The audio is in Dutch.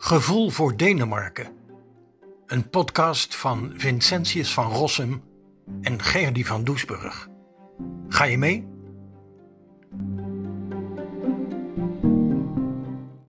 Gevoel voor Denemarken. Een podcast van Vincentius van Rossum en Gerdy van Doesburg. Ga je mee?